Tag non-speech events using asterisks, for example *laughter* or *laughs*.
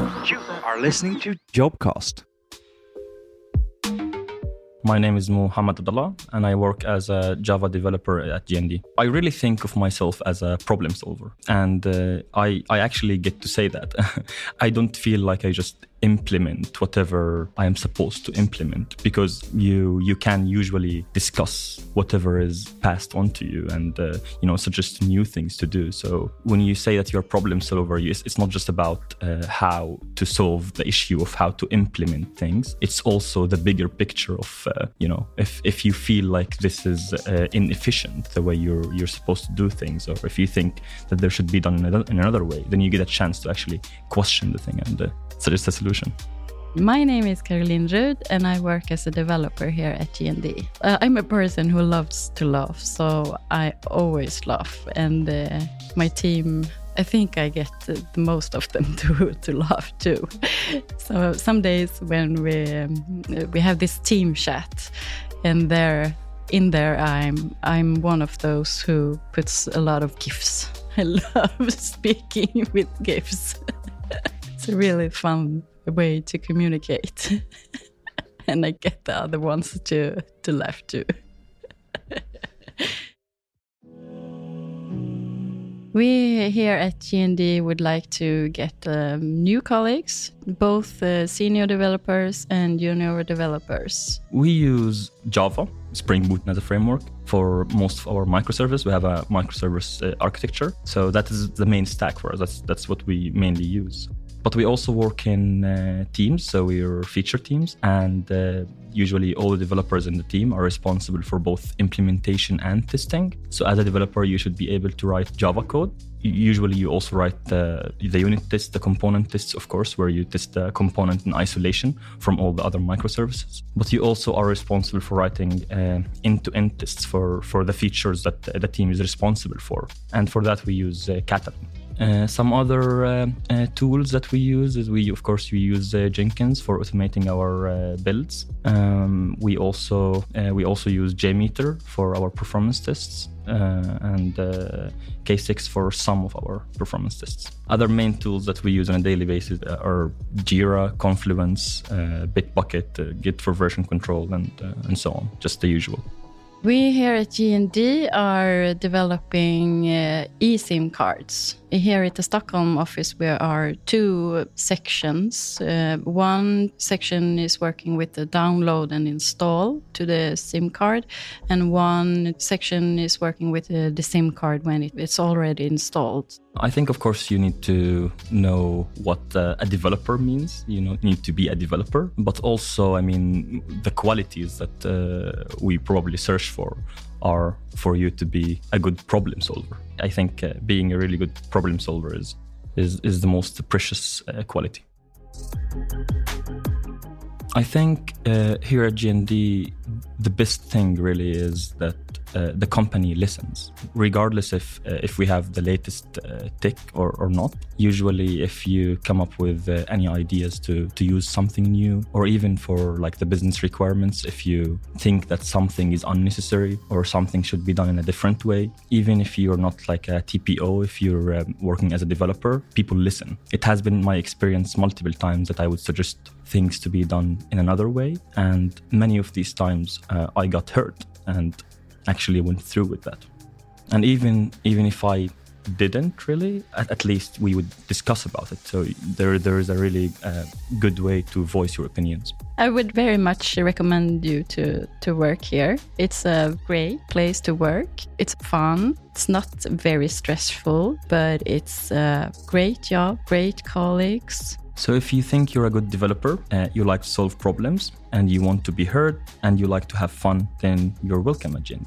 You are listening to Jobcast. My name is Mohammad Abdullah, and I work as a Java developer at G+D. I really think of myself as a problem solver, and uh, I, I actually get to say that. *laughs* I don't feel like I just implement whatever I am supposed to implement because you you can usually discuss whatever is passed on to you and uh, you know suggest new things to do. So when you say that you're problem solver, it's not just about uh, how to solve the issue of how to implement things. It's also the bigger picture of uh, you know if if you feel like this is uh, inefficient the way you're you're supposed to do things, or if you think that there should be done in another, in another way, then you get a chance to actually question the thing and uh, suggest a solution. My name is Caroline Rud, and I work as a developer here at G+D. Uh, I'm a person who loves to laugh, so I always laugh. And uh, my team, I think I get the most of them *laughs* to, to laugh too. So some days when we um, we have this team chat, and there in there I'm I'm one of those who puts a lot of gifs. *laughs* I love *laughs* speaking with gifs. it's really fun way to communicate. *laughs* and I get the other ones to, to laugh too. *laughs* We here at G+D would like to get um, new colleagues, both uh, senior developers and junior developers. We use Java, Spring Boot as a framework for most of our microservice. We have a microservice uh, architecture, so that is the main stack for us. That's that's what we mainly use. But we also work in uh, teams, so we are feature teams, and uh, usually all the developers in the team are responsible for both implementation and testing. So as a developer, you should be able to write Java code. Usually, you also write the, the unit tests, the component tests, of course, where you test the component in isolation from all the other microservices. But you also are responsible for writing uh, end-to-end tests for, for the features that the team is responsible for. And for that, we use uh, Katalon. Uh, some other uh, uh, tools that we use is we, of course, we use uh, Jenkins for automating our uh, builds. Um, we also we also use JMeter for our performance tests. and K6 for some of our performance tests. Other main tools that we use on a daily basis are Jira, Confluence, Bitbucket, Git for version control, and and so on. Just the usual. We here at G+D are developing uh, eSIM cards. Here at the Stockholm office, there are two sections. Uh, one section is working with the download and install to the SIM card, and one section is working with uh, the SIM card when it, it's already installed. I think, of course, you need to know what uh, a developer means. You know, need to be a developer, but also, I mean, the qualities that uh, we probably search for are for you to be a good problem solver. I think uh, being a really good problem solver is is, is the most precious uh, quality. I think uh, here at G+D, the best thing really is that uh, the company listens, regardless if uh, if we have the latest uh, tech or, or not. Usually, if you come up with uh, any ideas to to use something new, or even for like the business requirements, if you think that something is unnecessary or something should be done in a different way, even if you're not like a TPO, if you're um, working as a developer, people listen. It has been my experience multiple times that I would suggest things to be done in another way, and many of these times uh, I got hurt and actually went through with that. And even even if I didn't really, at, at least we would discuss about it. So there there is a really uh, good way to voice your opinions. I would very much recommend you to to work here. It's a great place to work. It's fun. It's not very stressful, but it's a great job, great colleagues. So if you think you're a good developer, uh, you like to solve problems, and you want to be heard, and you like to have fun, then you're welcome at G+D.